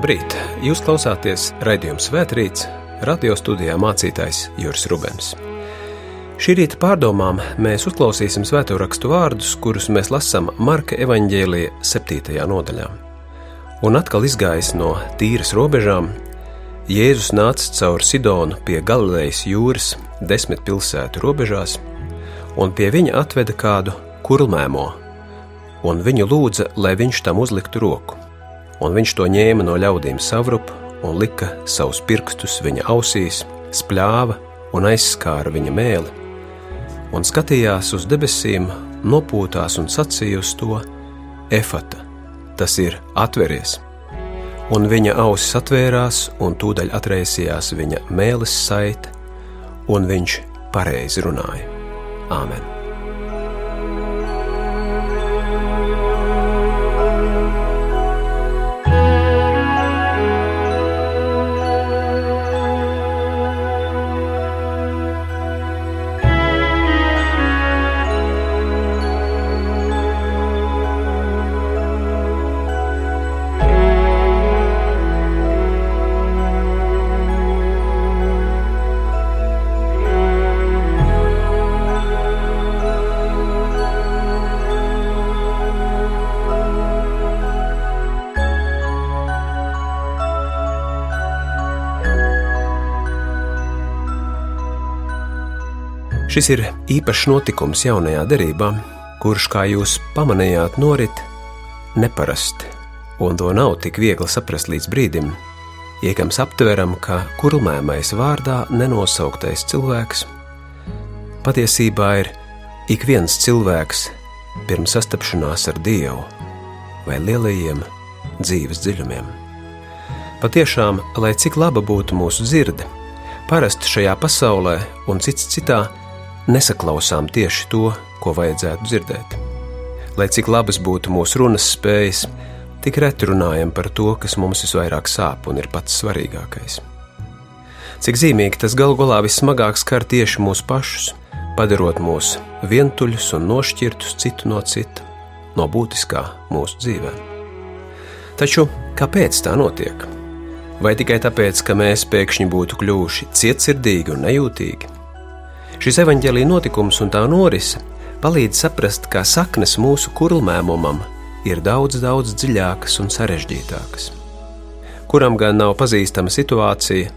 Labrīt! Jūs klausāties raidījuma Svētrīts, radio studijā mācītājs Juris Rubens. Šī rīta pārdomām mēs uzklausīsim svēto rakstu vārdus, kurus mēs lasām Marka evaņģēlīja 7. nodaļā. Un atkal izgājis no tīras robežām, Jēzus nāca cauri Sidonu pie Galilejas jūras, desmit pilsētu robežās, un pie viņa atveda kādu kurlmēmo, un viņu lūdza, lai viņš tam uzliktu roku. Un viņš to ņēma no ļaudīm savrup un lika savus pirkstus viņa ausīs, spļāva un aizskāra viņa mēli, un skatījās uz debesīm, nopūtās un sacīja uz to: Efata, tas ir atveries! Un viņa ausis atvērās, un tūdaļ atraisījās viņa mēlis saite, un viņš pareizi runāja. Āmen! Šis ir īpašs notikums jaunajā derībā, kurš, kā jūs pamanījāt, norit neparasti, un to nav tik viegli saprast līdz brīdim, iekams aptveram, ka kurlmēmais vārdā nenosauktais cilvēks patiesībā ir ik viens cilvēks pirms sastapšanās ar Dievu vai lielajiem dzīves dziļumiem. Patiešām, lai cik laba būtu mūsu dzirde, parasti šajā pasaulē un cits citā, nesaklausām tieši to, ko vajadzētu dzirdēt. Lai cik labas būtu mūsu runas spējas, tik reti runājam par to, kas mums visvairāk sāp un ir pats svarīgākais. Cik zīmīgi tas galu galā vismagāk skar tieši mūsu pašus, padarot mūs vientuļus un nošķirtus citu no cita, no būtiskā mūsu dzīvē. Taču kāpēc tā notiek? Vai tikai tāpēc, ka mēs pēkšņi būtu kļuvuši cietsirdīgi un nejūtīgi? Šis evaņģēlīja notikums un tā norise palīdz saprast, ka saknes mūsu kurlmēmumam ir daudz, daudz dziļākas un sarežģītākas. Kuram gan nav pazīstama situācija,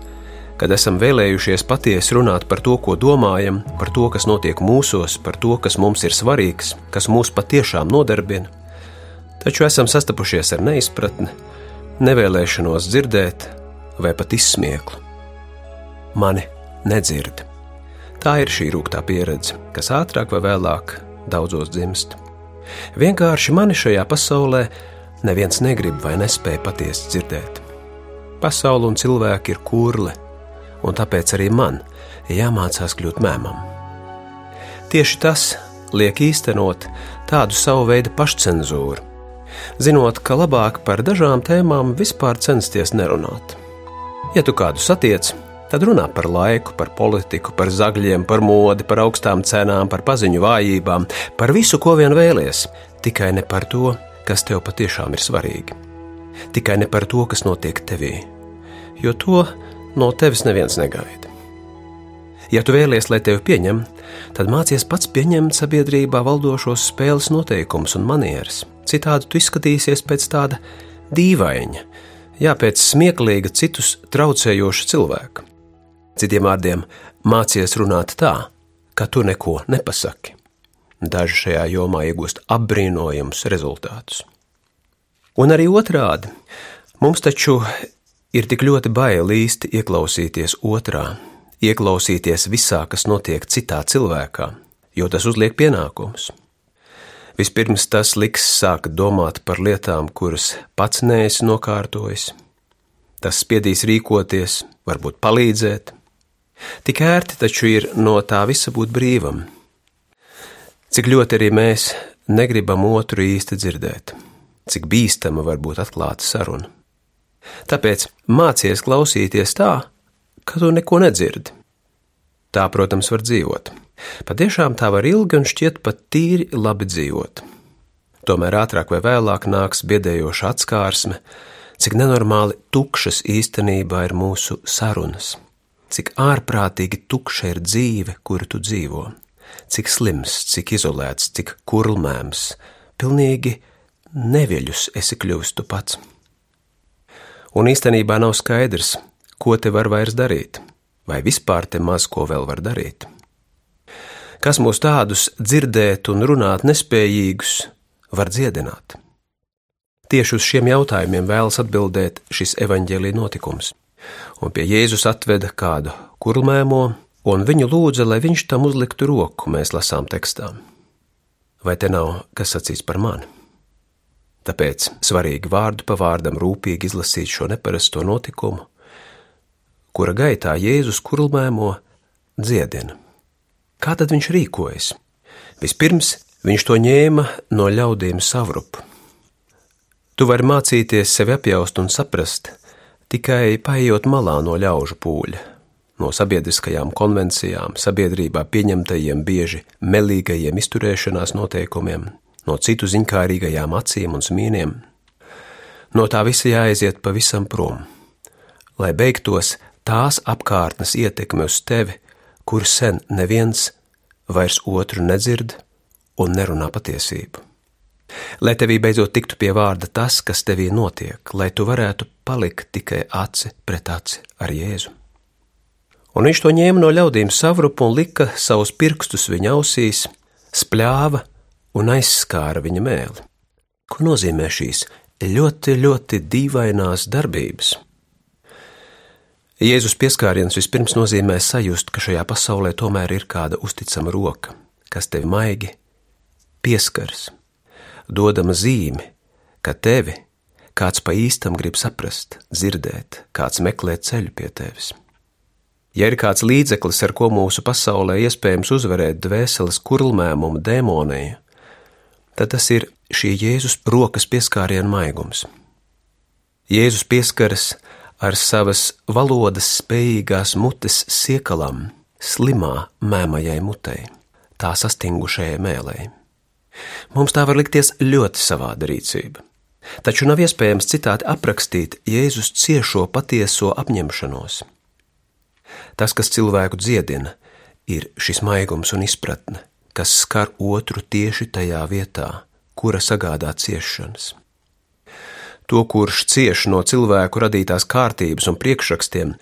kad esam vēlējušies patiesi runāt par to, ko domājam, par to, kas notiek mūsos, par to, kas mums ir svarīgs, kas mūs patiešām nodarbina, taču esam sastapušies ar neizpratni, nevēlēšanos dzirdēt vai pat izsmieklu. Mani nedzird. Tā ir šī rūktā pieredze, kas ātrāk vai vēlāk daudzos dzimst. Vienkārši mani šajā pasaulē neviens negrib vai nespēja patiesi dzirdēt. Pasaule un cilvēki ir kurli, un tāpēc arī man jāmācās kļūt mēmam. Tieši tas liek īstenot tādu savu veidu pašcensūru, zinot, ka labāk par dažām tēmām vispār censties nerunāt. Ja tu kādu satiec, Tad runā par laiku, par politiku, par zagļiem, par modi, par augstām cenām, par paziņu vājībām, par visu, ko vien vēlies, tikai ne par to, kas tev patiešām ir svarīgi. Tikai ne par to, kas notiek tevī, jo to no tevis neviens negaida. Ja tu vēlies, lai tevi pieņem, tad mācies pats pieņemt sabiedrībā valdošos spēles noteikumus un manieres. Citādi tu izskatīsies pēc tāda dīvaina, jā, pēc smieklīga, citus traucējoša cilvēka. Citiem vārdiem, mācies runāt tā, ka tu neko nepasaki. Daži šajā jomā iegūst apbrīnojamus rezultātus. Un arī otrādi, mums taču ir tik ļoti bail īsti ieklausīties otrā, ieklausīties visā, kas notiek citā cilvēkā, jo tas uzliek pienākumus. Vispirms tas liks sākt domāt par lietām, kuras pats neesi nokārtojis. Tas spiedīs rīkoties, varbūt palīdzēt, Tik ērti taču ir no tā visa būt brīvam. Cik ļoti arī mēs negribam otru īsti dzirdēt, cik bīstama var būt atklāta saruna. Tāpēc mācies klausīties tā, ka tu neko nedzirdi. Tā, protams, var dzīvot. Patiešām tā var ilgi un šķiet pat tīri labi dzīvot. Tomēr ātrāk vai vēlāk nāks biedējoša atskārsme, cik nenormāli tukšas īstenībā ir mūsu sarunas, cik ārprātīgi tukša ir dzīve, kuru tu dzīvo, cik slims, cik izolēts, cik kurlmēms, pilnīgi neviļus esi kļuvis tu pats. Un īstenībā nav skaidrs, ko te var vairs darīt, vai vispār te maz ko vēl var darīt. Kas mūs tādus dzirdēt un runāt nespējīgus var dziedināt? Tieši uz šiem jautājumiem vēlas atbildēt šis evaņģēlīja notikums, un pie Jēzus atveda kādu kurlmēmo, un viņu lūdza, lai viņš tam uzliktu roku, mēs lasām tekstā. Vai te nav kas sacīts par mani? Tāpēc svarīgi vārdu pa vārdam rūpīgi izlasīt šo neparasto notikumu, kura gaitā Jēzus kurlmēmo dziedina. Kā tad viņš rīkojas? Vispirms viņš to ņēma no ļaudīm savrupu. Tu vari mācīties sevi apjaust un saprast tikai paiet malā no ļaužu pūļa, no sabiedriskajām konvencijām, sabiedrībā pieņemtajiem bieži melīgajiem izturēšanās noteikumiem, no citu ziņkārīgajām acīm un smīniem. No tā visa jāaiziet pavisam prom, lai beigtos tās apkārtnes ietekme uz tevi, kur sen neviens vairs otru nedzird un nerunā patiesību. Lai tevī beidzot tiktu pie vārda tas, kas tevī notiek, lai tu varētu palikt tikai aci pret aci ar Jēzu. Un viņš to ņēma no ļaudīm savrupu un lika savus pirkstus viņa ausīs, spļāva un aizskāra viņa mēli. Ko nozīmē šīs ļoti, ļoti dīvainās darbības? Jēzus pieskāriens vispirms nozīmē sajust, ka šajā pasaulē tomēr ir kāda uzticama roka, kas tevi maigi pieskaras, dodama zīmi, ka tevi kāds pa īstam grib saprast, dzirdēt, kāds meklē ceļu pie tevis. Ja ir kāds līdzeklis, ar ko mūsu pasaulē iespējams uzvarēt dvēseles kurlmēmumu, demoniju, tad tas ir šī Jēzus rokas pieskāriena maigums. Jēzus pieskaras ar savas valodas spējīgās mutes siekalam, slimā mēmajai mutei, tā sastingušajai mēlei. Mums tā var likties ļoti savāda rīcība, taču nav iespējams citādi aprakstīt Jēzus ciešo patieso apņemšanos. Tas, kas cilvēku dziedina, ir šis maigums un izpratne, kas skar otru tieši tajā vietā, kura sagādā ciešanas. To, kurš cieš no cilvēku radītās kārtības un priekšrakstiem,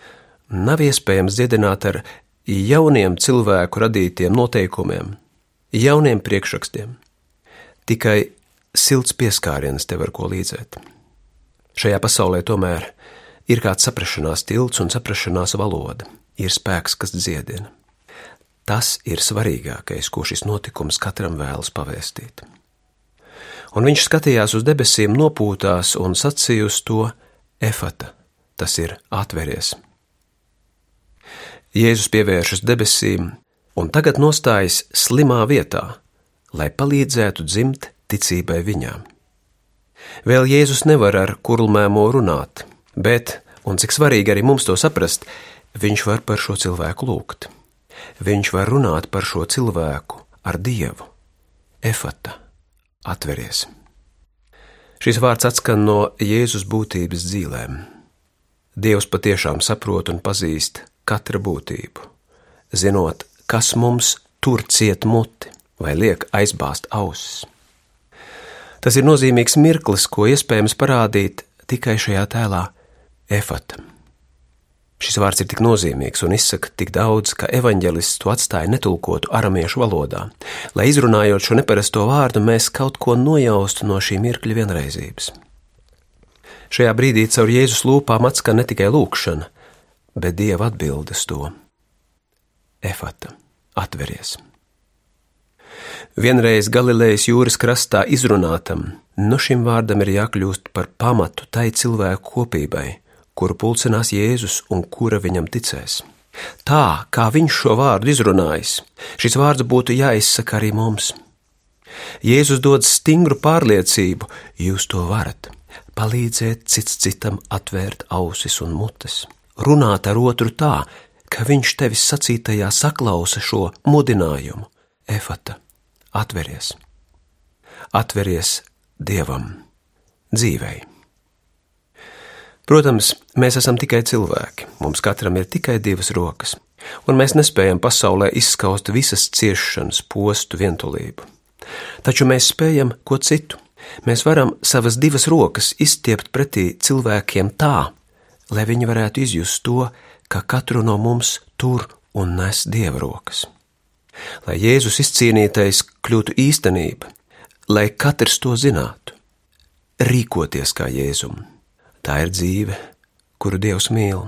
nav iespējams dziedināt ar jauniem cilvēku radītiem noteikumiem, jauniem priekšrakstiem. Tikai silts pieskāriens tev var ko līdzēt. Šajā pasaulē tomēr ir kāds saprašanās tilts un saprašanās valoda, ir spēks, kas dziedina. Tas ir svarīgākais, ko šis notikums katram vēlas pavēstīt. Un viņš skatījās uz debesīm, nopūtās un sacīja uz to efata, tas ir atveries. Jēzus pievēršas debesīm un tagad nostājas slimā vietā, lai palīdzētu dzimt ticībai viņām. Vēl Jēzus nevar ar kurlmēmo runāt, bet, un cik svarīgi arī mums to saprast, viņš var par šo cilvēku lūgt viņš var runāt par šo cilvēku ar Dievu. Efata, atveries. Šis vārds atskan no Jēzus būtības dzīvēm. Dievs patiešām saprot un pazīst katra būtību, zinot, kas mums tur ciet muti vai liek aizbāzt ausis. Tas ir nozīmīgs mirklis, ko iespējams parādīt tikai šajā tēlā efata. Šis vārds ir tik nozīmīgs un izsaka tik daudz, ka evanģelists to atstāja netulkotu aramiešu valodā, lai izrunājot šo neparasto vārdu, mēs kaut ko nojaustu no šī mirkļa vienreizības. Šajā brīdī caur Jēzus lūpām atskan ne tikai lūkšana, bet Dieva atbildes to - efata, atveries. Vienreiz Galilejas jūras krastā izrunātam, no šim vārdam ir jākļūst par pamatu tai cilvēku kopībai, kuru pulcinās Jēzus un kura viņam ticēs. Tā, kā viņš šo vārdu izrunājis, šis vārds būtu jāizsaka arī mums. Jēzus dod stingru pārliecību, jūs to varat, palīdzēt cits citam atvērt ausis un mutes, runāt ar otru tā, ka viņš tevis sacītajā saklausa šo mudinājumu. Efata, atveries, atveries Dievam, dzīvei. Protams, mēs esam tikai cilvēki, mums katram ir tikai divas rokas, un mēs nespējam pasaulē izskaust visas ciešanas, postu, vientulību. Taču mēs spējam ko citu. Mēs varam savas divas rokas izstiept pretī cilvēkiem tā, lai viņi varētu izjust to, ka katru no mums tur un nes dieva rokas. Lai Jēzus izcīnītais kļūtu īstenība, lai katrs to zinātu, rīkoties kā Jēzum. Tā ir dzīve, kuru Dievs mīl.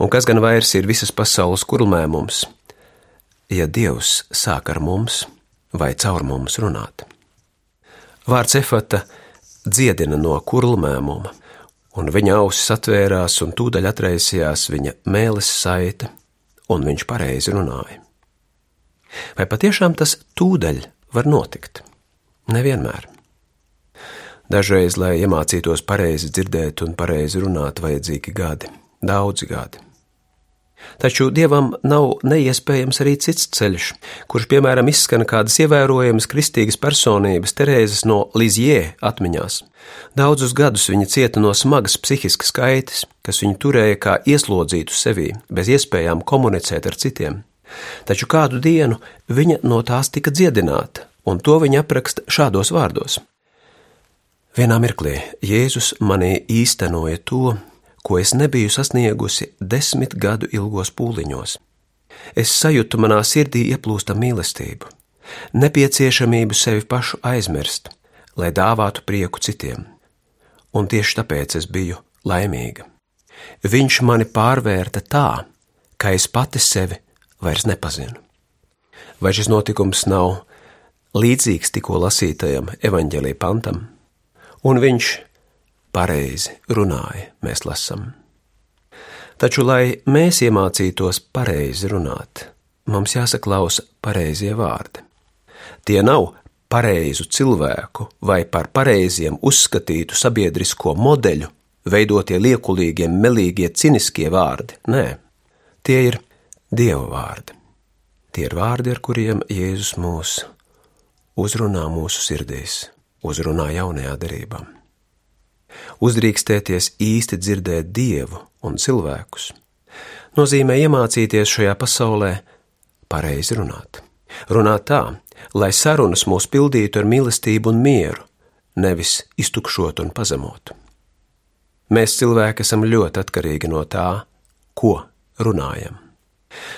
Un kas gan vairs ir visas pasaules kurlmēmums, ja Dievs sāk ar mums vai caur mums runāt? Vārds efata dziedina no kurlmēmuma, un viņa ausis atvērās, un tūdaļ atraisījās viņa mēlis saite, un viņš pareizi runāja. Vai patiešām tas tūdaļ var notikt? Nevienmēr. Dažreiz, lai iemācītos pareizi dzirdēt un pareizi runāt, vajadzīgi gadi, daudzi gadi. Taču dievam nav neiespējams arī cits ceļš, kurš, piemēram, izskan kādas ievērojamas kristīgas personības Terēzes no Lizjē atmiņās. Daudzus gadus viņa cieta no smagas psihiskas kaitas, kas viņu turēja kā ieslodzītu sevī, bez iespējām komunicēt ar citiem. Taču kādu dienu viņa no tās tika dziedināta, un to viņa apraksta šādos vārdos: Vienā mirklī Jēzus manī īstenoja to, ko es nebiju sasniegusi desmit gadu ilgos pūliņos. Es sajūtu manā sirdī ieplūsta mīlestību, nepieciešamību sevi pašu aizmirst, lai dāvātu prieku citiem, un tieši tāpēc es biju laimīga. Viņš mani pārvērta tā, ka es pati sevi vairs nepazinu. Vai šis notikums nav līdzīgs tikko lasītajam evaņģēlī pantam? un viņš pareizi runāja, mēs lasām. Taču, lai mēs iemācītos pareizi runāt, mums jāsaklausa pareizie vārdi. Tie nav pareizu cilvēku vai par pareiziem uzskatītu sabiedrisko modeļu veidotie liekulīgie, melīgie, ciniskie vārdi. Nē, tie ir Dieva vārdi. Tie ir vārdi, ar kuriem Jēzus mūs uzrunā mūsu sirdīs uzrunā jaunajā derībā. Uzdrīkstēties īsti dzirdēt dievu un cilvēkus nozīmē iemācīties šajā pasaulē pareizi runāt. Runāt tā, lai sarunas mūs pildītu ar mīlestību un mieru, nevis iztukšot un pazemot. Mēs cilvēki esam ļoti atkarīgi no tā, ko runājam.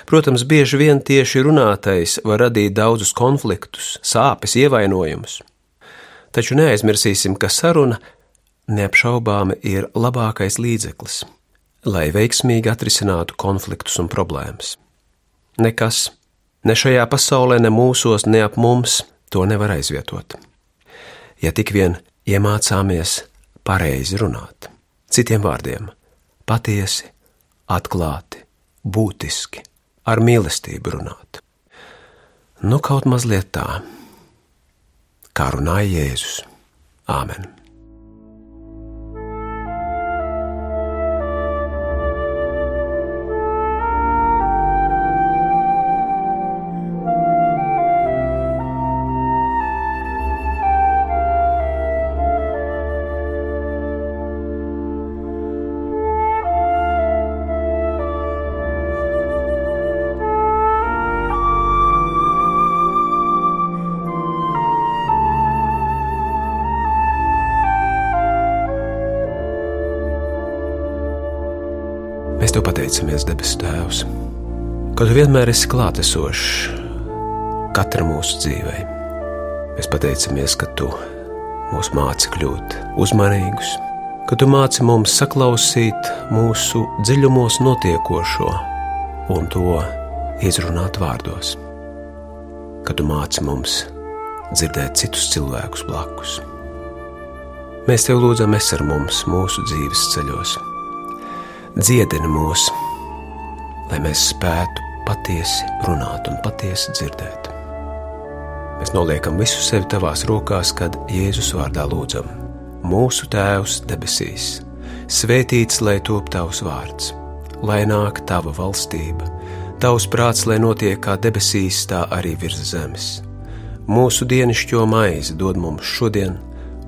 Protams, bieži vien tieši runātais var radīt daudzus konfliktus, sāpes, ievainojumus taču neaizmirsīsim, ka saruna neapšaubāmi ir labākais līdzeklis, lai veiksmīgi atrisinātu konfliktus un problēmas. Nekas, ne šajā pasaulē, ne mūsos, ne ap mums to nevar aizvietot. Ja tik vien iemācāmies pareizi runāt, citiem vārdiem, patiesi, atklāti, būtiski, ar mīlestību runāt. Nu, kaut mazliet tā kā runāja Jēzus. Āmen! Tev pateicamies, debes Tēvs, ka Tu vienmēr esi klātesošs katra mūsu dzīvē. Mēs pateicamies, ka Tu mūs māci kļūt uzmanīgus, ka Tu māci mums saklausīt mūsu dziļumos notiekošo un to izrunāt vārdos, ka Tu māci mums dzirdēt citus cilvēkus blakus. Mēs Tev lūdzam, es ar mums mūsu dzīves ceļos dziedini mūs, lai mēs spētu patiesi runāt un patiesi dzirdēt. Mēs noliekam visu sevi tavās rokās, kad Jēzus vārdā lūdzam: Mūsu Tēvs debesīs, svētīts lai top tavs vārds, lai nāk tava valstība, tavs prāts, lai notiek kā debesīs, tā arī virs zemes. Mūsu dienascho maizi dod mums šodien,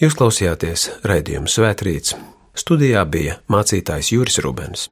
Jūs klausījāties raidījumu Svētrīts. Studijā bija mācītājs Juris Rubens.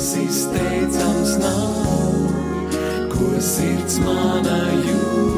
kas izteicams nav, ko sirds manā jūt.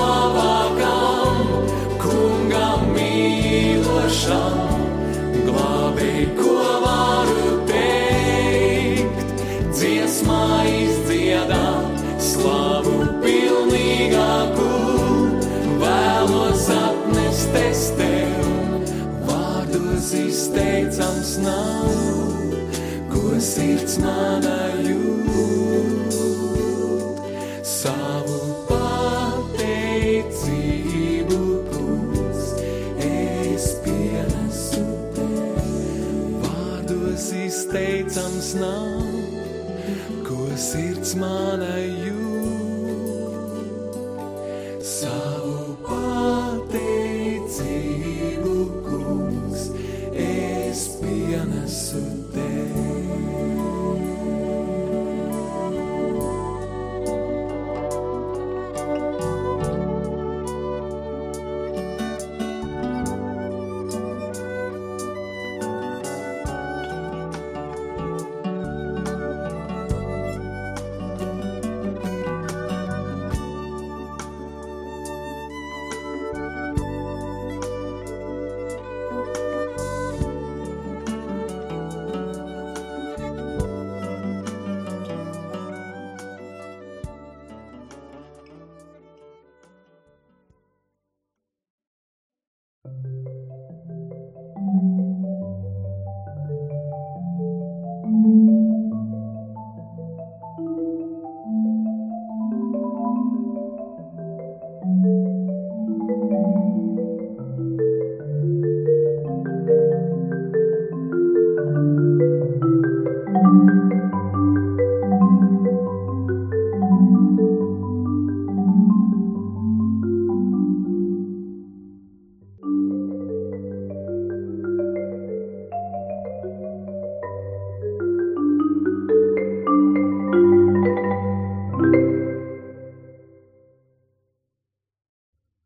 slavākam, kungam mīlošam, glābēji, ko varu teikt. Dziesmā izdziedā slavu pilnīgāku, vēlos atnesties tev, vārdus izteicams nav, ko sirds manā jūt. nav, ko sirds manai